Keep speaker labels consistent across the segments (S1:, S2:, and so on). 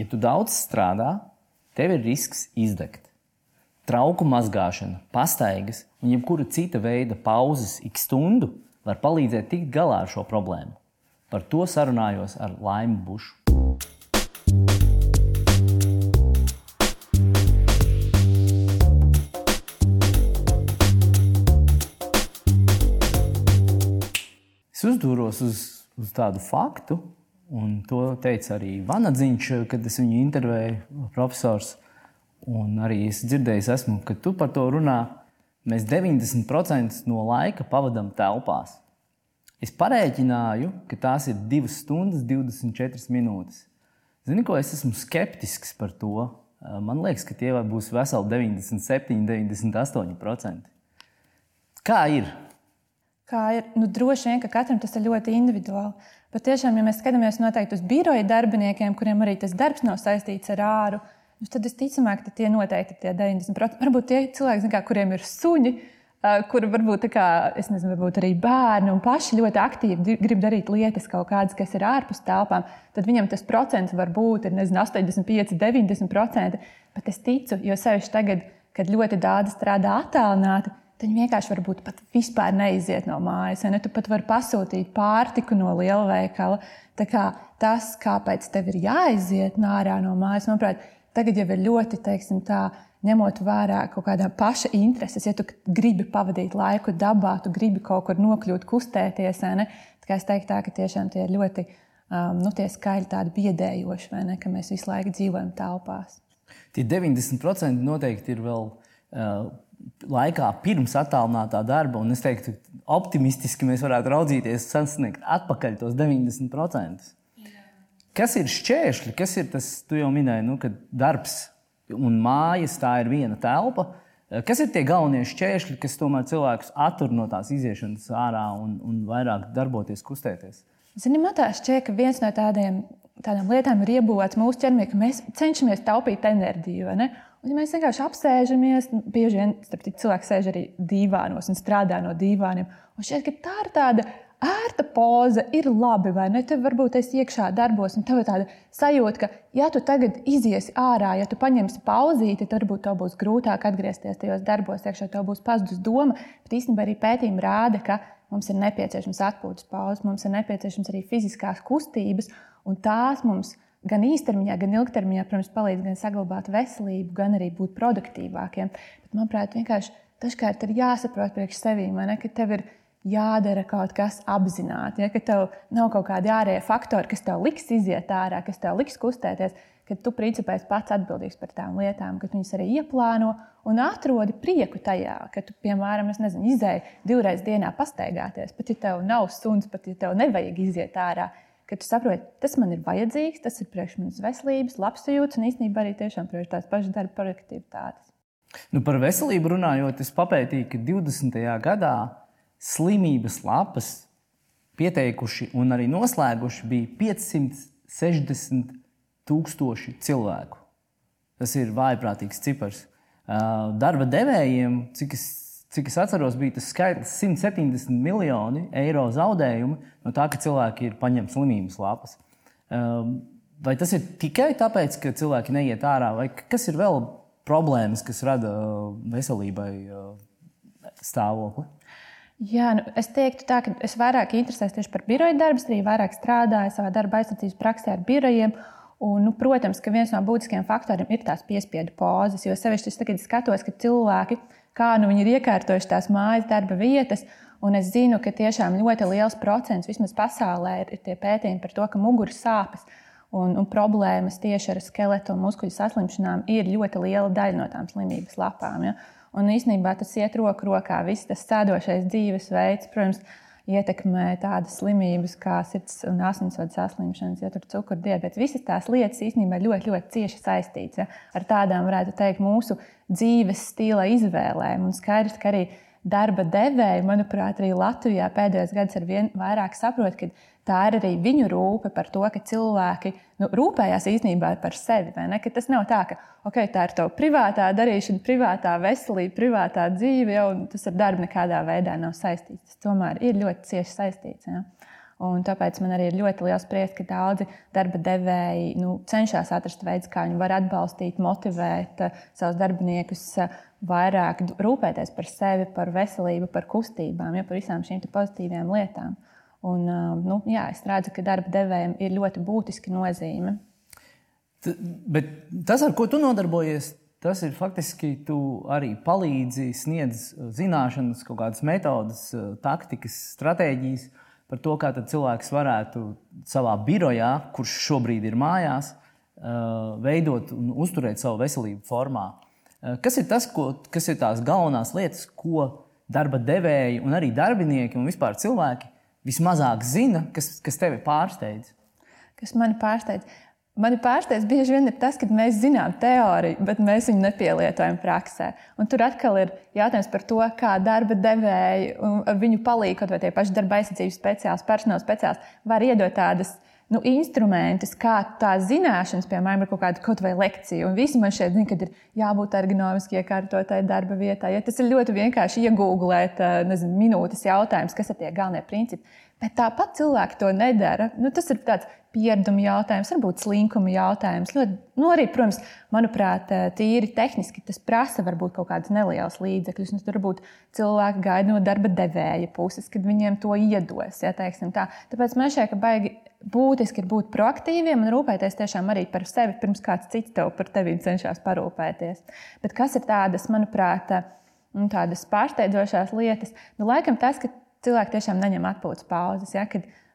S1: Ja tu daudz strādā, tev ir risks izdegt. Trauku mazgāšana, pastaigas un jebkura cita veida pauzes ik stundu var palīdzēt tikt galā ar šo problēmu. Par to sarunājos ar Laimu Bušu. Es uzdūros uz, uz tādu faktu, un to teica arī Vanadziņš, kad es viņu intervēju, profesors. Un arī es dzirdēju, esmu, ka tu par to runā. Mēs 90% no laika pavadām telpās. Es parēķināju, ka tās ir 2 stundas, 24 minūtes. Zini, ko es esmu skeptisks par to? Man liekas, ka tie būs veseli 97, 98%. Kā ir?
S2: Kā ir. Nu, droši vien, ka katram tas ir ļoti individuāli. Bet tiešām, ja mēs skatāmies noteikti uz biroja darbiniekiem, kuriem arī tas darbs nav saistīts ar āru, nu, tad es ticamāk, ka tie noteikti ir tie 90%. Varbūt tie cilvēki, kā, kuriem ir suņi, kur varbūt, kā, nezinu, varbūt arī bērni un paši ļoti aktīvi grib darīt lietas, kaut kādas, kas ir ārpus telpām, tad viņam tas procents var būt nezinu, 85, 90%. Bet es ticu, jo sevišķi tagad, kad ļoti daudz strādā attālināti, Viņi vienkārši varbūt pat vispār neiziet no mājas. Ne? Tu pat vari pasūtīt pārtiku no lielveikala. Kā tas, kāpēc tev ir jāiziet ārā no mājas, manuprāt, tagad jau ir ļoti, teiksim, tā, ņemot vērā kaut kādā paša intereses. Ja tu gribi pavadīt laiku dabā, tu gribi kaut kur nokļūt, kustēties. Es teiktu, tā, ka tiešām tie ir ļoti um, nu, tie skaļi tādi biedējoši, ne, ka mēs visu laiku dzīvojam telpās.
S1: Tie 90% noteikti ir vēl. Uh, laikā pirms attālinātā darba, un es teiktu, optimistiski mēs varētu raudzīties, sasniegt atpakaļ tos 90%. Jā. Kas ir šķēršļi, kas ir tas, tu jau minēji, nu, ka darbs un mājas tā ir viena telpa. Kas ir tie galvenie šķēršļi, kas tomēr cilvēkus attur no tās iziešanas ārā un, un vairāk darboties, kustēties?
S2: Zini, man tā šķiet, ka viens no tādiem, tādām lietām ir iebūvēts mūsu ķermenī, ka mēs cenšamies taupīt enerģiju. Un, ja mēs vienkārši apsēžamies, nu, bieži vien cilvēki sēž arī divānos un strādā no divāniem. Un šķiet, ka tā ir tāda ērta poza, ir labi, vai ne? Tev varbūt es iekšā darbos, un tev ir tāda sajūta, ka, ja tu tagad iziesi ārā, ja tu paņemsi pauzīti, tad varbūt tev būs grūtāk atgriezties tajos darbos, iekšā tev būs pazudus doma. Bet īstenībā arī pētījumi rāda, ka mums ir nepieciešams atpūtas pauzes, mums ir nepieciešams arī fiziskās kustības, un tās mums ir gan īstermiņā, gan ilgtermiņā, protams, palīdz gan saglabāt veselību, gan arī būt produktīvākiem. Bet, manuprāt, vienkārši dažkārt ir jāsaprot priekš sevīm, ka tev ir jādara kaut kas apzināti, ja, ka tev nav kaut kādi ārējie faktori, kas tev liks iziet ārā, kas tev liks kustēties, ka tu principā esi pats atbildīgs par tām lietām, ka viņas arī ieplāno un atrodi prieku tajā, ka tu, piemēram, nezinu, izēji divreiz dienā pastaigāties, pat ja tev nav suns, pat ja tev nevajag iziet ārā ka tu saproti, tas man ir vajadzīgs, tas ir priekš manas veselības, labsajūtas un īstenībā arī tiešām priekš tās pašas darba produktivitātes.
S1: Nu, par veselību runājot, es papētīju, ka 20. gadā slimības lapas pieteikuši un arī noslēguši bija 560 tūkstoši cilvēku. Tas ir vājprātīgs cipars. Darba devējiem, cik es cik es atceros, bija tas skaitlis 170 miljoni eiro zaudējumu no tā, ka cilvēki ir paņemti slimības lapas. Ehm, vai tas ir tikai tāpēc, ka cilvēki neiet ārā, vai kas ir vēl problēmas, kas rada veselībai stāvokli?
S2: Jā, nu, es teiktu, tā, ka es vairāk interesējos tieši par biroju darbu, arī vairāk strādāju savā darba aizsardzības praksē ar birojiem. Un, nu, protams, ka viens no būtiskiem faktoriem ir tās piespiedu pozas, jo sevišķi es tagad skatos, ka cilvēki kā nu viņi ir iekārtojuši tās mājas darba vietas. Un es zinu, ka tiešām ļoti liels procents, vismaz pasaulē, ir, tie pētījumi par to, ka muguras sāpes un, un problēmas tieši ar skeletu un muskuļu saslimšanām ir ļoti liela daļa no tām slimības lapām. Ja? Un īstenībā tas iet roku rokā. Viss tas sēdošais dzīvesveids, protams, ietekmē tādas slimības kā sirds un asinsvadu saslimšanas, ja tur cukurdiabets. Visas tās lietas īstenībā ļoti, ļoti cieši saistītas ja? ar tādām, varētu teikt, mūsu dzīves stila izvēlēm. Un skaidrs, ka arī darba devēji, manuprāt, arī Latvijā pēdējos gados ar vien vairāk saprot, ka tā ir arī viņu rūpe par to, ka cilvēki nu, rūpējās īstenībā par sevi. Tas nav tā, ka okay, tā ir tava privātā darīšana, privātā veselība, privātā dzīve, jau tas ar darbu nekādā veidā nav saistīts. Tas tomēr ir ļoti cieši saistīts. Ja? Un tāpēc man arī ir ļoti liels prieks, ka daudzi darba devēji nu, cenšas atrast veidu, kā viņi var atbalstīt, motivēt uh, savus darbiniekus uh, vairāk rūpēties par sevi, par veselību, par kustībām, ja, par visām šīm pozitīvām lietām. Un, uh, nu, jā, es redzu, ka darba devējiem ir ļoti būtiska nozīme.
S1: T bet tas, ar ko tu nodarbojies, Tas ir faktiski, tu arī palīdzi, sniedz zināšanas, kaut kādas metodas, taktikas, stratēģijas par to, kā cilvēks varētu savā birojā, kurš šobrīd ir mājās, veidot un uzturēt savu veselību formā. Kas ir tas, ko, kas ir tās galvenās lietas, ko darba devēji un arī darbinieki un vispār cilvēki vismazāk zina, kas, kas tevi pārsteidz?
S2: Kas mani pārsteidz? Mani pārsteidz bieži vien ir tas, ka mēs zinām teoriju, bet mēs viņu nepielietojam praksē. Un tur atkal ir jautājums par to, kā darba devēji un viņu palīdz, kaut vai tie paši darba aizsardzības speciālisti, personāla speciālisti, var iedot tādas nu, instrumentus, kā tās zināšanas, piemēram, ir kaut kāda kaut vai lekcija. Un visi man šeit zina, ka ir jābūt ergonomiski iekārtotai darba vietā. Ja tas ir ļoti vienkārši iegūglēt nezinu, minūtes jautājums, kas ir tie galvenie principi. Bet tāpat cilvēki to nedara. Nu, tas ir tāds piereduma jautājums, varbūt slinkuma jautājums. Ļoti, nu, arī, protams, manuprāt, tīri tehniski tas prasa varbūt kaut kādas nelielas līdzekļus. Nu, tur varbūt cilvēki gaida no darba devēja puses, kad viņiem to iedos. Ja, tā. Tāpēc man šķiet, ka baigi būtiski ir būt proaktīviem un rūpēties tiešām arī par sevi, pirms kāds cits tev par tevi cenšas parūpēties. Bet kas ir tādas, manuprāt, nu, tādas pārsteidzošās lietas? Nu, laikam tas, ka cilvēki tiešām neņem atpūtas pauzes. Ja,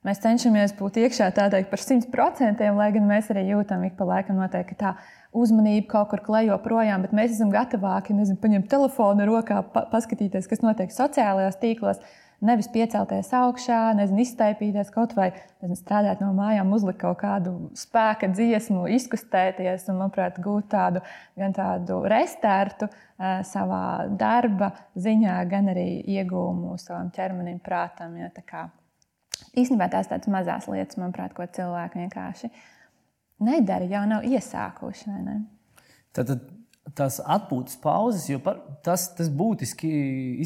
S2: mēs cenšamies būt iekšā tādā par 100%, lai gan mēs arī jūtam ik pa laikam noteikti tā uzmanība kaut kur klejo projām, bet mēs esam gatavāki nezinu, paņemt telefonu rokā, pa paskatīties, kas notiek sociālajos tīklos. Nevis piecelties augšā, nezinu, iztaipīties kaut vai nezinu, strādāt no mājām, uzlikt kaut kādu spēka dziesmu, izkustēties un, manuprāt, gūt tādu tādu restartu uh, savā darba ziņā, gan arī iegūmu savam ķermenim, prātam. Ja, tā kā, īstenībā tās tādas mazas lietas, manuprāt, ko cilvēki vienkārši nedara, jau nav iesākuši. Ne?
S1: Tad, tad tās atpūtas pauzes, jo par, tas, tas būtiski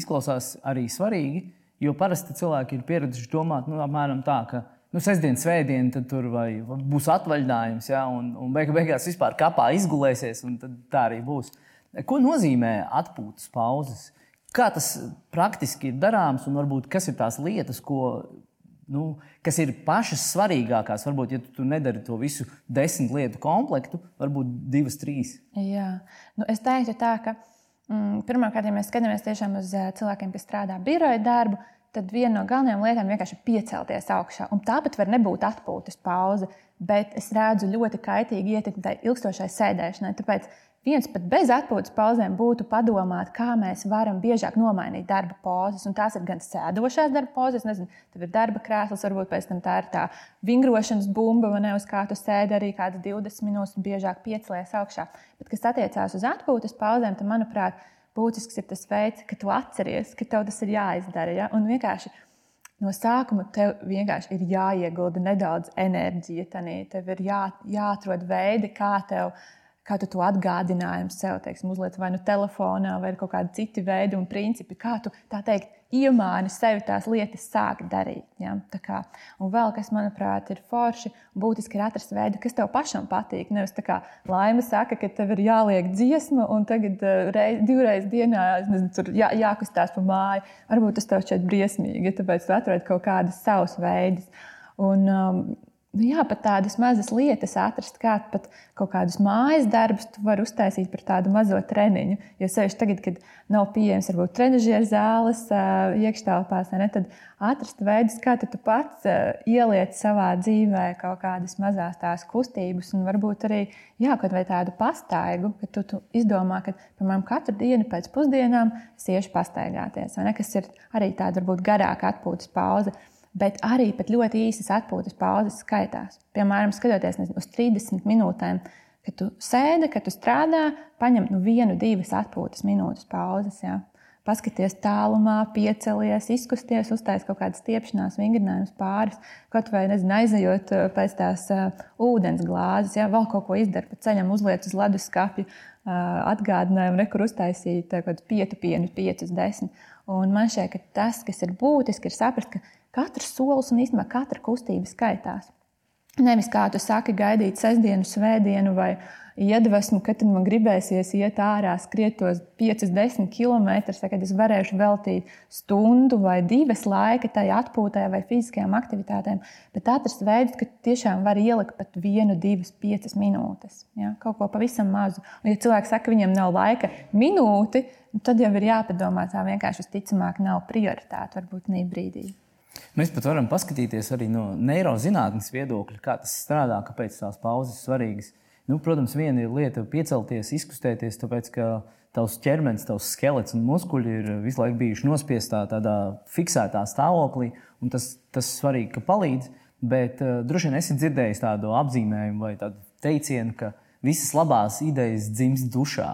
S1: izklausās arī svarīgi Jo parasti cilvēki ir pieraduši domāt, nu, apmēram tā, ka nu, sestdiena, svētdiena, tad tur būs atvaļinājums, ja, un, un beig beigās vispār kapā izgulēsies, un tā arī būs. Ko nozīmē atpūtas pauzes? Kā tas praktiski ir darāms, un varbūt kas ir tās lietas, ko, nu, kas ir pašas svarīgākās? Varbūt, ja tu nedari to visu desmit lietu komplektu, varbūt divas, trīs.
S2: Jā, nu, es teiktu tā, ka Mm, Pirmkārt, ja mēs skatāmies tiešām uz eh, cilvēkiem, kas strādā biroja darbu, tad viena no galvenajām lietām ir vienkārši piecelties augšā. Un tāpat var nebūt atpūtas pauze, bet es redzu ļoti kaitīgi ietekmi tai ilgstošai sēdēšanai. Tāpēc Viens pat bez atpūtas pauzēm būtu padomāt, kā mēs varam biežāk nomainīt darba pozas. Un tās ir gan sēdošās darba pozas, nezinu, tev ir darba krēsls, varbūt pēc tam tā ir tā vingrošanas bumba, vai ne, uz kā tu sēdi arī kādas 20 minūtes, un biežāk piecelies augšā. Bet, kas attiecās uz atpūtas pauzēm, tad, manuprāt, būtisks ir tas veids, ka tu atceries, ka tev tas ir jāizdara. Ja? Un vienkārši no sākuma tev vienkārši ir jāiegulda nedaudz enerģija, tev ir jā, jāatrod veidi, kā tev kā tu to atgādinājumu sev, teiksim, uzliec vai nu telefonā, vai kaut kādi citi veidi un principi, kā tu tā teikt, iemāni sevi tās lietas sākt darīt. Ja? Kā, un vēl kas, manuprāt, ir forši būtiski ir atrast veidu, kas tev pašam patīk. Nevis tā kā laima saka, ka tev ir jāliek dziesma, un tagad uh, reiz, divreiz dienā nezinu, jā, jākustās pa māju. Varbūt tas tev šķiet briesmīgi, ja tāpēc tu atrod kaut kādas savas veidus. Un, um, nu, jā, pat tādas mazas lietas atrast, kā pat kaut kādus mājas darbus, tu vari uztaisīt par tādu mazo treniņu. Jo sevišķi tagad, kad nav pieejams varbūt trenižera zāles iekštelpās, ne, tad atrast veidus, kā tu pats ieliec savā dzīvē kaut kādas mazas tās kustības, un varbūt arī jā, kaut vai tādu pastaigu, ka tu, tu izdomā, ka, piemēram, katru dienu pēc pusdienām es iešu pastaigāties, ne, kas ir arī tāda varbūt garāka atpūtas pauze bet arī pat ļoti īsas atpūtas pauzes skaitās. Piemēram, skatoties uz 30 minūtēm, kad tu sēdi, kad tu strādā, paņem nu, vienu, divas atpūtas minūtes pauzes. Ja? Paskaties tālumā, piecelies, izkusties, uztaisīt kaut kādas stiepšanās, vingrinājumus pāris, kaut vai nezinu, aizejot uh, pēc tās uh, ūdens glāzes, ja vēl kaut ko izdara pa ceļam, uzliek uz ledus skāpju, uh, atgādinājumu, nekur uztaisīt kaut kādu pietu pienu, piecus, desmit. Un man šķiet, ka tas, kas ir būtiski, ir saprast, ka katrs solis un īstenībā katra kustība skaitās. Nevis kā tu saki, gaidīt sestdienu, svētdienu vai iedvesmu, kad man gribēsies iet ārā, skriet tos 5, 10 km, kad es varēšu veltīt stundu vai divas laika tai atpūtai vai fiziskajām aktivitātēm. Bet atrast veidu, ka tiešām var ielikt pat vienu, divas, piecas minūtes. Ja? Kaut ko pavisam mazu. Un, ja cilvēks saka, ka viņam nav laika minūti, tad jau ir jāpadomā, tā vienkārši visticamāk nav prioritāte varbūt ne brīdī.
S1: Mēs pat varam paskatīties arī no neirozinātnes viedokļa, kā tas strādā, kāpēc tās pauzes svarīgas. Nu, protams, viena ir lieta piecelties, izkustēties, tāpēc ka tavs ķermenis, tavs skelets un muskuļi ir visu laiku bijuši nospiestā tādā fiksētā stāvoklī, un tas, tas svarīgi, ka palīdz. Bet uh, droši vien esi dzirdējis tādu apzīmējumu vai tādu teicienu, ka visas labās idejas dzimst dušā.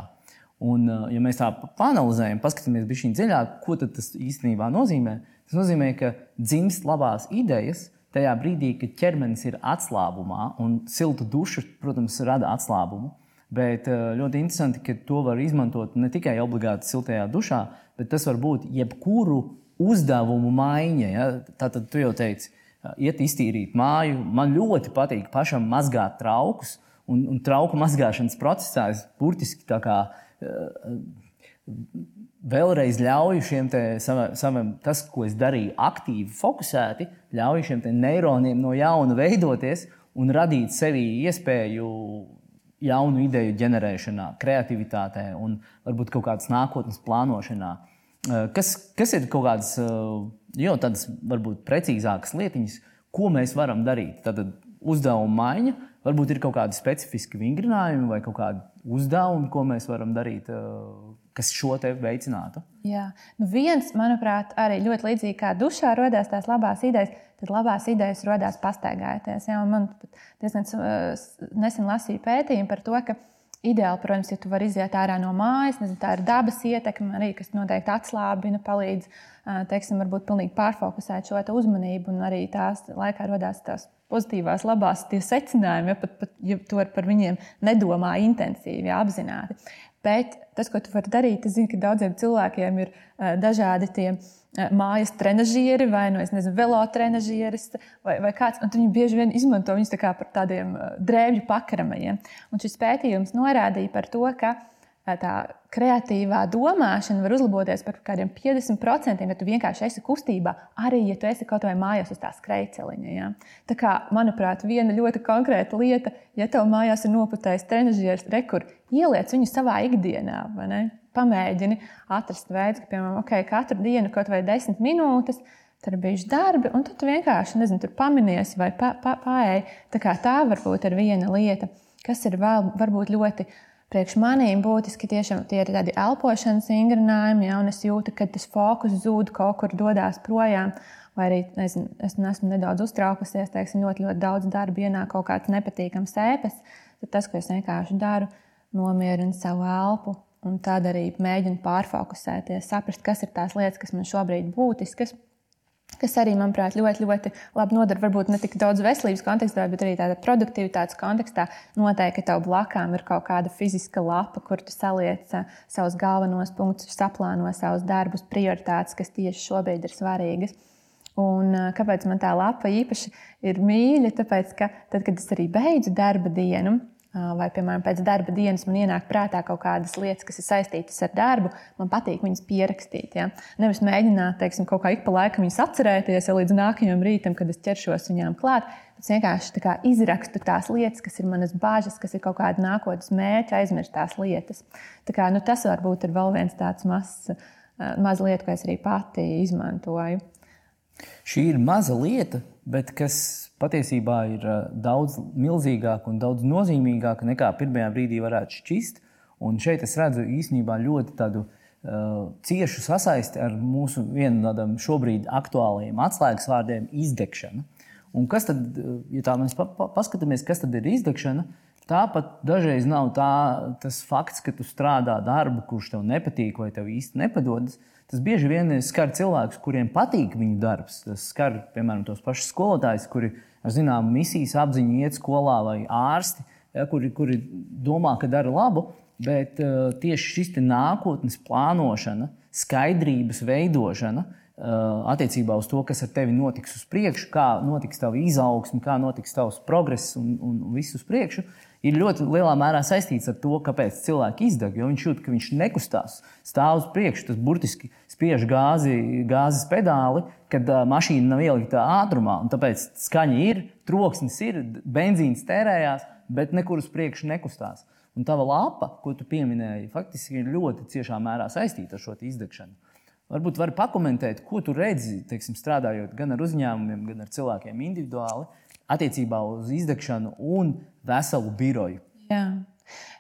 S1: Un, uh, ja mēs tā panelizējam, paskatāmies dziļāk, ko tas īstenībā nozīmē, Tas nozīmē, ka dzimst labās idejas tajā brīdī, kad ķermenis ir atslābumā, un silta duša, protams, rada atslābumu. Bet eh, ļoti interesanti, ka to var izmantot ne tikai obligāti siltajā dušā, bet tas var būt jebkuru uzdevumu maiņa. Ja? Tātad, tu jau teici, eh, iet iztīrīt māju. Man ļoti patīk pašam mazgāt traukus, un, un trauku mazgāšanas procesā es burtiski tā kā. Uh, vēlreiz ļauju šiem savam, savam, tas, ko es darīju, aktīvi, fokusēti, ļauju šiem neironiem no jauna veidoties un radīt sevī iespēju jaunu ideju ģenerēšanā, kreativitātē un varbūt kaut kādas nākotnes plānošanā. Eh, kas, kas ir kaut kādas eh, jau tādas, varbūt precīzākas lietiņas, ko mēs varam darīt? Tad uzdevuma maiņa, varbūt ir kaut kādi specifiski vingrinājumi vai kaut kādi uzdevumi, ko mēs varam darīt eh, kas šo te veicinātu?
S2: Jā, nu viens, manuprāt, arī ļoti līdzīgi kā dušā radās tās labās idejas, tad labās idejas radās pastaigājoties. Ja? Man diezgan nesen lasīju pētījumu par to, ka ideāli, protams, ja tu vari iziet ārā no mājas, nezinu, tā ir dabas ietekme, arī, kas noteikti atslābina, palīdz, teiksim, varbūt pilnīgi pārfokusēt šo uzmanību, un arī tās laikā radās tās pozitīvās, labās secinājumi, ja pat, pat ja tu par viņiem nedomā intensīvi, ja, apzināti. Bet tas, ko tu vari darīt, es zinu, ka daudziem cilvēkiem ir uh, dažādi tie uh, mājas trenižieri vai nu, nezinu, velotrenažieris vai, vai kāds. Viņi bieži vien izmanto viņus tā par tādiem uh, drēbju pakramajiem. Un šis pētījums norādīja par to, ka tā kreatīvā domāšana var uzlaboties par kādiem 50%, ja tu vienkārši esi kustībā, arī ja tu esi kaut vai mājās uz tā skrejceliņa. Ja? Tā kā, manuprāt, viena ļoti konkrēta lieta, ja tev mājās ir noputējis trenižieris, rekur, ieliec viņu savā ikdienā, pamēģini atrast veidu, ka, piemēram, okay, katru dienu kaut vai 10 minūtes. Tur bijuši darbi, un tu vienkārši nezinu, tur paminies vai pa, pa, paēji. Tā, tā varbūt ir viena lieta, kas ir vēl varbūt ļoti Priekš manīm būtiski tiešām tie ir tādi elpošanas vingrinājumi, ja, un es jūtu, ka tas fokus zūd kaut kur dodas projām. Vai arī nezinu, es esmu nedaudz uztraukusies, teiksim, ļoti, ļoti daudz darba, ienāk kaut kāds nepatīkams sēpes. Tad tas, ko es vienkārši daru, nomierinu savu elpu. Un tad arī mēģinu pārfokusēties, saprast, kas ir tās lietas, kas man šobrīd būtiskas, kas arī, manuprāt, ļoti, ļoti labi nodara. Varbūt ne tik daudz veselības kontekstā, bet arī tādā produktivitātes kontekstā. Noteikti tev blakām ir kaut kāda fiziska lapa, kur tu saliec uh, savus galvenos punktus, saplāno savus darbus, prioritātes, kas tieši šobrīd ir svarīgas. Un, uh, kāpēc man tā lapa īpaši ir mīļa? Tāpēc, ka tad, kad es arī beidzu darba dienu, vai, piemēram, pēc darba dienas man ienāk prātā kaut kādas lietas, kas ir saistītas ar darbu, man patīk viņas pierakstīt. Ja? Nevis mēģināt, teiksim, kaut kā ik pa laikam viņas atcerēties, ja līdz nākamajam rītam, kad es ķeršos viņām klāt. Es vienkārši kā, izrakstu tās lietas, kas ir manas bāžas, kas ir kaut kāda nākotnes mērķa, aizmirstās lietas. Tā kā, nu, tas varbūt ir vēl viens tāds mazs maz lieta, ko es arī pati izmantoju.
S1: Šī ir maza lieta, bet kas patiesībā ir eh, daudz milzīgāka un daudz nozīmīgāka nekā pirmajā brīdī varētu šķist. Un šeit es redzu īstenībā ļoti tādu uh, ciešu sasaisti ar mūsu vienu no tādiem šobrīd aktuālajiem atslēgas vārdiem - izdegšana. Un kas tad, eh, ja tā mēs pa, pa, paskatāmies, kas tad ir izdegšana, tāpat dažreiz nav tā, tas fakts, ka tu strādā darbu, kurš tev nepatīk vai tev īsti nepadodas. Uh, Tas bieži vien skar cilvēkus, kuriem patīk viņu darbs. Tas skar, piemēram, tos pašus skolotājus, kuri ar zināmu misijas apziņu iet skolā, vai ārsti, ja, kuri, kuri domā, ka dara labu. Bet uh, tieši šis nākotnes plānošana, skaidrības veidošana, attiecībā uz to, kas ar tevi notiks uz priekšu, kā notiks tava izaugsme, kā notiks tavs progress un, un viss uz priekšu, ir ļoti lielā mērā saistīts ar to, kāpēc cilvēki izdeg. Jo viņš jūt, ka viņš nekustās, stāv uz priekšu, tas burtiski spiež gāzi, gāzes pedāli, kad uh, mašīna nav ielikta ātrumā. Tāpēc skaņa ir, troksnis ir, benzīns tērējās, bet nekur uz priekšu nekustās. Un tava lapa, ko tu pieminēji, faktiski ir ļoti ciešā mērā saistīta ar šo izdegšanu. Varbūt vari pakomentēt, ko tu redzi, teiksim, strādājot gan ar uzņēmumiem, gan ar cilvēkiem individuāli, attiecībā uz izdegšanu un veselu biroju.
S2: Jā.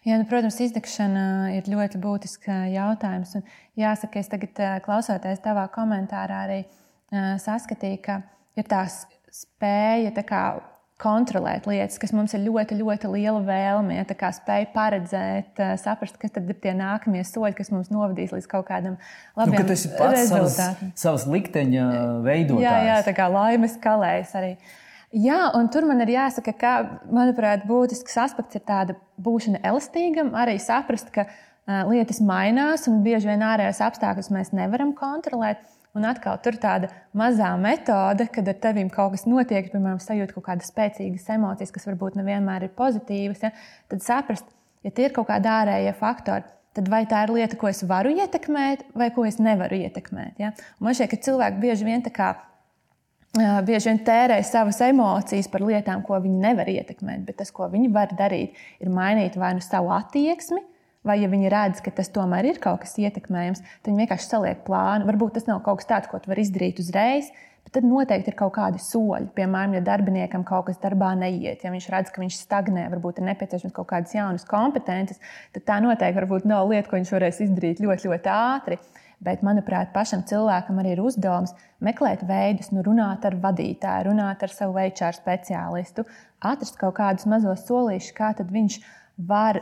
S2: Jā, nu, protams, izdegšana ir ļoti būtisks jautājums. Un jāsaka, es tagad, klausoties tavā komentārā, arī saskatīju, ka ir tā spēja tā kā, kontrolēt lietas, kas mums ir ļoti, ļoti liela vēlme. Ja, tā kā spēj paredzēt, saprast, kas tad ir tie nākamie soļi, kas mums novadīs līdz kaut kādam labam
S1: nu, rezultātam. Savas, savas likteņa veidotājs.
S2: Jā, jā, tā kā laimes kalējas arī. Jā, un tur man ir jāsaka, ka, manuprāt, būtisks aspekts ir tāda būšana elastīgam, arī saprast, ka uh, lietas mainās un bieži vien ārējos apstākļus mēs nevaram kontrolēt. Un atkal tur ir tāda mazā metode, kad ar tevīm kaut kas notiek, piemēram, sajūt kaut kādas spēcīgas emocijas, kas varbūt nevienmēr ir pozitīvas. Ja? Tad saprast, ja tie ir kaut kādi ārējie faktori, tad vai tā ir lieta, ko es varu ietekmēt, vai ko es nevaru ietekmēt. Ja? Man šķiet, ka cilvēki bieži vien tā kā bieži vien tērē savas emocijas par lietām, ko viņi nevar ietekmēt. Bet tas, ko viņi var darīt, ir mainīt vai nu savu attieksmi, vai ja viņi redz, ka tas tomēr ir kaut kas ietekmējams, tad viņi vienkārši saliek plānu. Varbūt tas nav kaut kas tāds, ko tu vari izdarīt uzreiz. Bet tad noteikti ir kaut kādi soļi. Piemēram, ja darbiniekam kaut kas darbā neiet, ja viņš redz, ka viņš stagnē, varbūt ir nepieciešams kaut kādas jaunas kompetences, tad tā noteikti nav lieta, ko viņš varēs izdarīt ļoti, ļoti ātri. Bet, manuprāt, pašam cilvēkam arī ir uzdevums meklēt veidus, nu, runāt ar vadītāju, runāt ar savu HR speciālistu, atrast kaut kādus mazos solīšus, kā viņš var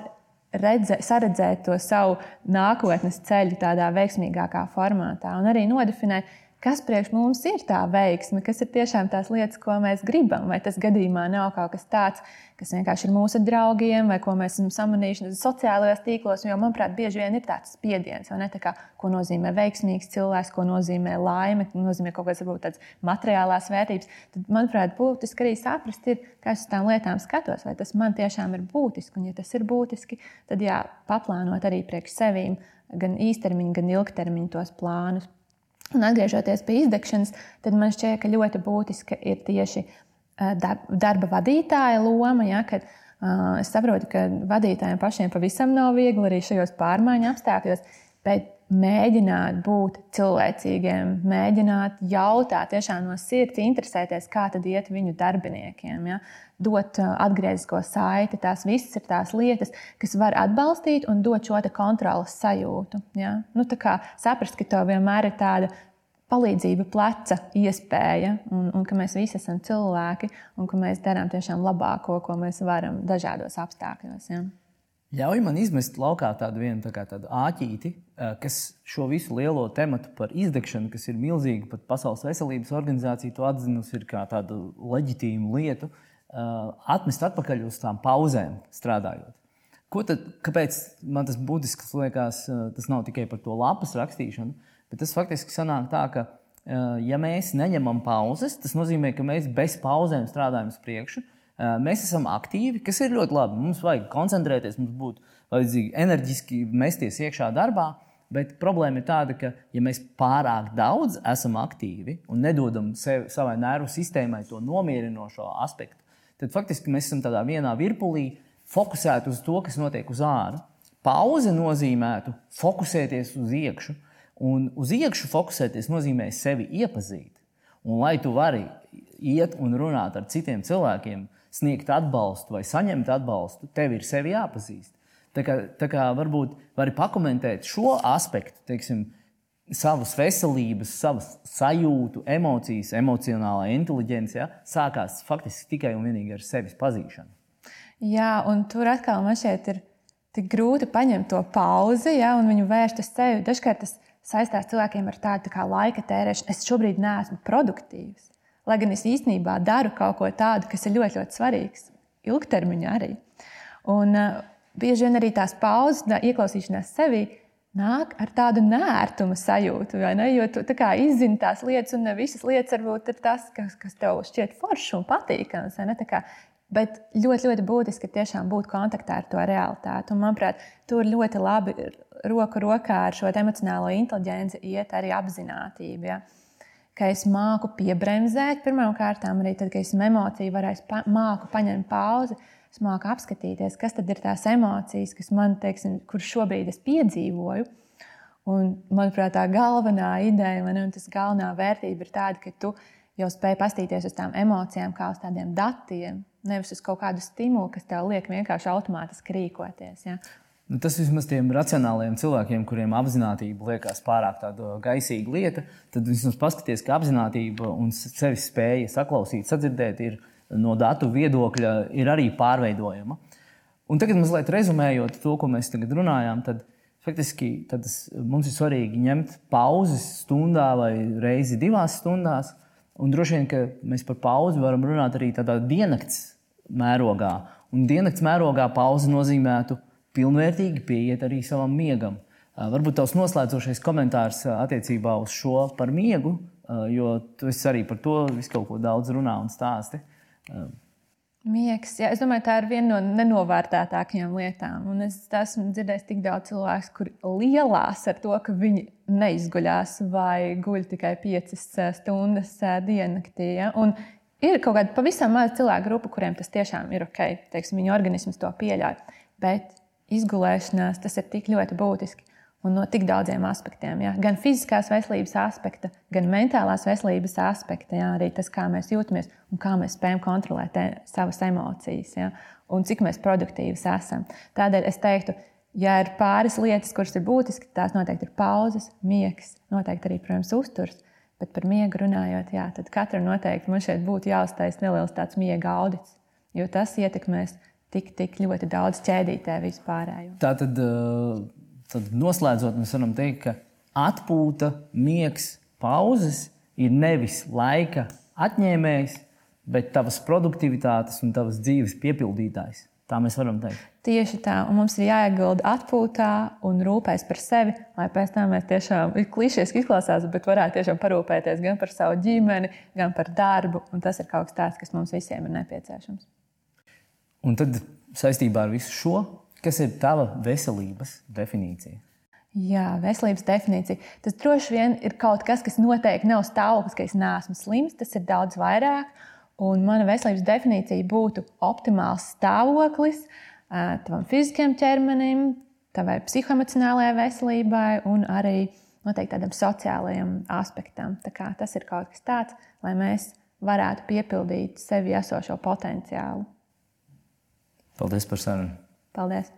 S2: redze, saredzēt to savu nākotnes ceļu tādā veiksmīgākā formātā. Un arī nodefinēt, kas priekš mums ir tā veiksme, kas ir tiešām tās lietas, ko mēs gribam. Vai tas gadījumā nav kaut kas tāds, kas vienkārši ir mūsu draugiem, vai ko mēs esam samanījuši sociālajos tīklos. Jo, manuprāt, bieži vien ir tāds spiediens, ne, tā kā, ko nozīmē veiksmīgs cilvēks, ko nozīmē laime, ko nozīmē kaut varbūt tādas materiālās vērtības. Tad, manuprāt, būtiski arī saprast, ir, kā es uz tām lietām skatos, vai tas man tiešām ir būtiski. Un, ja tas ir būtiski, tad jā, paplānot arī priekš sevīm gan īstermiņa, gan ilgtermiņa tos plānus. Un atgriežoties pie izdegšanas, tad man šķiet, ka ļoti būtiska ir tieši eh, darba vadītāja loma. Ja, kad, uh, es saprotu, ka vadītājiem pašiem pavisam nav viegli arī šajos pārmaiņu apstākļos, bet mēģināt būt cilvēcīgiem, mēģināt jautāt tiešām no sirds, interesēties, kā tad iet viņu darbiniekiem. Ja? Dot uh, atgrieznisko saiti, tās visas ir tās lietas, kas var atbalstīt un dot šo kontrolas sajūtu. Ja? Nu, saprast, ka tev vienmēr ir tāda palīdzība pleca iespēja, un, un ka mēs visi esam cilvēki, un ka mēs darām tiešām labāko, ko mēs varam dažādos apstākļos. Ja?
S1: Ļauj man izmest laukā tādu vienu tā tādu āķīti, eh, kas šo visu lielo tematu par izdegšanu, kas ir milzīga, pat Pasaules veselības organizācija to atzinusi kā tādu leģitīmu lietu, eh, atmest atpakaļ uz tām pauzēm strādājot. Ko tad, kāpēc man tas būtisks liekas, eh, tas nav tikai par to lapas rakstīšanu, bet tas faktiski sanāk tā, ka, ja mēs neņemam pauzes, tas nozīmē, ka mēs bez pauzēm strādājam uz priekšu. Mēs esam aktīvi, kas ir ļoti labi. Mums vajag koncentrēties, mums būtu vajadzīgi enerģiski mesties iekšā darbā. Bet problēma ir tāda, ka, ja mēs pārāk daudz esam aktīvi un nedodam sev, savai nervu sistēmai to nomierinošo aspektu, tad faktiski mēs esam tādā vienā virpulī, fokusēti uz to, kas notiek uz ārā. Pauze nozīmētu fokusēties uz iekšā, un uz iekšā fokusēties nozīmē sevi iepazīt. Un, lai tu vari iet un runāt ar citiem cilvēkiem, sniegt atbalstu vai saņemt atbalstu, tev ir sevi jāpazīst. Tā kā, tā kā varbūt vari pakomentēt šo aspektu, teiksim, savas veselības, savas sajūtu, emocijas, emocionālā inteliģence ja, sākās faktiski tikai un vienīgi ar sevis pazīšanu.
S2: Jā, un tur atkal man šeit ir tik grūti paņemt to pauzi ja, un viņu vērst uz sevi. Dažkārt tas saistās cilvēkiem ar tādu tā laika tērēšanu. Es šobrīd neesmu produktīvs. Lai gan es īstenībā daru kaut ko tādu, kas ir ļoti, ļoti svarīgs, ilgtermiņā arī. Un uh, bieži vien arī tās pauzes, tā ieklausīšanās sevi nāk ar tādu nērtuma sajūtu, ne? Jo tu tā izzini tās lietas, un ne visas lietas varbūt ir tas, kas, kas tev šķiet foršs un patīkams. Bet ļoti, ļoti būtiski tiešām būt kontaktā ar to realitāti. Un, manuprāt, tur ļoti labi roku rokā ar šo emocionālo inteligenci iet arī apziņotība. Ja? Ka es māku piebremzēt, pirmkārt, arī tad, kad esmu emocija, varēs pa, māku paņemt pauzi, es māku apskatīties, kas tad ir tās emocijas, kas man, teiksim, kur šobrīd es piedzīvoju. Un, manuprāt, tā galvenā ideja, man, un tas galvenā vērtība ir tāda, ka tu jau spēj paskatīties uz tām emocijām kā uz tādiem datiem, nevis uz kaut kādu stimulu, kas tev liek vienkārši automātiski rīkoties. Ja?
S1: Nu, tas vismaz tiem racionāliem cilvēkiem, kuriem apziņotība liekas pārāk gaisīga lieta, tad vismaz paskatieties, ka apziņotība un sevis spēja saklausīt, sadzirdēt, ir no datu viedokļa ir arī pārveidojama. Un tagad, mazliet rezumējot to, ko mēs tagad runājām, tad faktiski tad mums ir svarīgi ņemt pauzes stundā vai reizi divās stundās. Un droši vien, ka mēs par pauzi varam runāt arī tādā diennakts mērogā. Un diennakts mērogā pauze nozīmētu pilnvērtīgi pieiet arī savam miegam. Varbūt tavs noslēdzošais komentārs attiecībā uz šo par miegu, jo tu arī par to visu kaut ko daudz runā un stāsti.
S2: Miegs, jā, es domāju, tā ir viena no nenovērtētākajām lietām. Un es esmu dzirdējis tik daudz cilvēku, kuri lielās ar to, ka viņi neizguļās vai guļ tikai piecas stundas diennaktī. Ja? Un Ir kaut kāda pavisam maza cilvēku grupa, kuriem tas tiešām ir ok, teiksim, viņu organisms to pieļauj. Bet izgulēšanās tas ir tik ļoti būtiski un no tik daudziem aspektiem. Ja? Gan fiziskās veselības aspekta, gan mentālās veselības aspekta, ja? arī tas, kā mēs jūtamies un kā mēs spējam kontrolēt savas emocijas ja? un cik mēs produktīvi esam. Tādēļ es teiktu, ja ir pāris lietas, kuras ir būtiskas, tās noteikti ir pauzes, miegs, noteikti arī, protams, uzturs. Bet par miegu runājot, jā, tad katram noteikti man šeit būtu jāuztais neliels tāds miega audits, jo tas ietekmēs tik, tik ļoti daudz ķēdītē vispārējo.
S1: Tā tad, tad noslēdzot, mēs varam teikt, ka atpūta, miegs, pauzes ir nevis laika atņēmējs, bet tavas produktivitātes un tavas dzīves piepildītājs. Tā mēs varam teikt.
S2: Tieši tā, un mums ir jāiegulda atpūtā un rūpēs par sevi, lai pēc tam mēs tiešām, klišies izklausās, bet varētu tiešām parūpēties gan par savu ģimeni, gan par darbu. Tas ir kaut kas tāds, kas mums visiem ir nepieciešams.
S1: Un tad saistībā ar visu šo, kas ir tava veselības definīcija?
S2: Jā, veselības definīcija. Tas droši vien ir kaut kas, kas noteikti nav stāvoklis, ka es neesmu slims. Tas ir daudz vairāk. Un mana veselības definīcija būtu optimāls stāvoklis tavam fiziskajam ķermenim, tavai psihoemocionālajai veselībai un arī noteikti tādam sociālajam aspektam. Tā tas ir kaut kas tāds, lai mēs varētu piepildīt sevi esošo potenciālu.
S1: Paldies par sarunu!
S2: Paldies!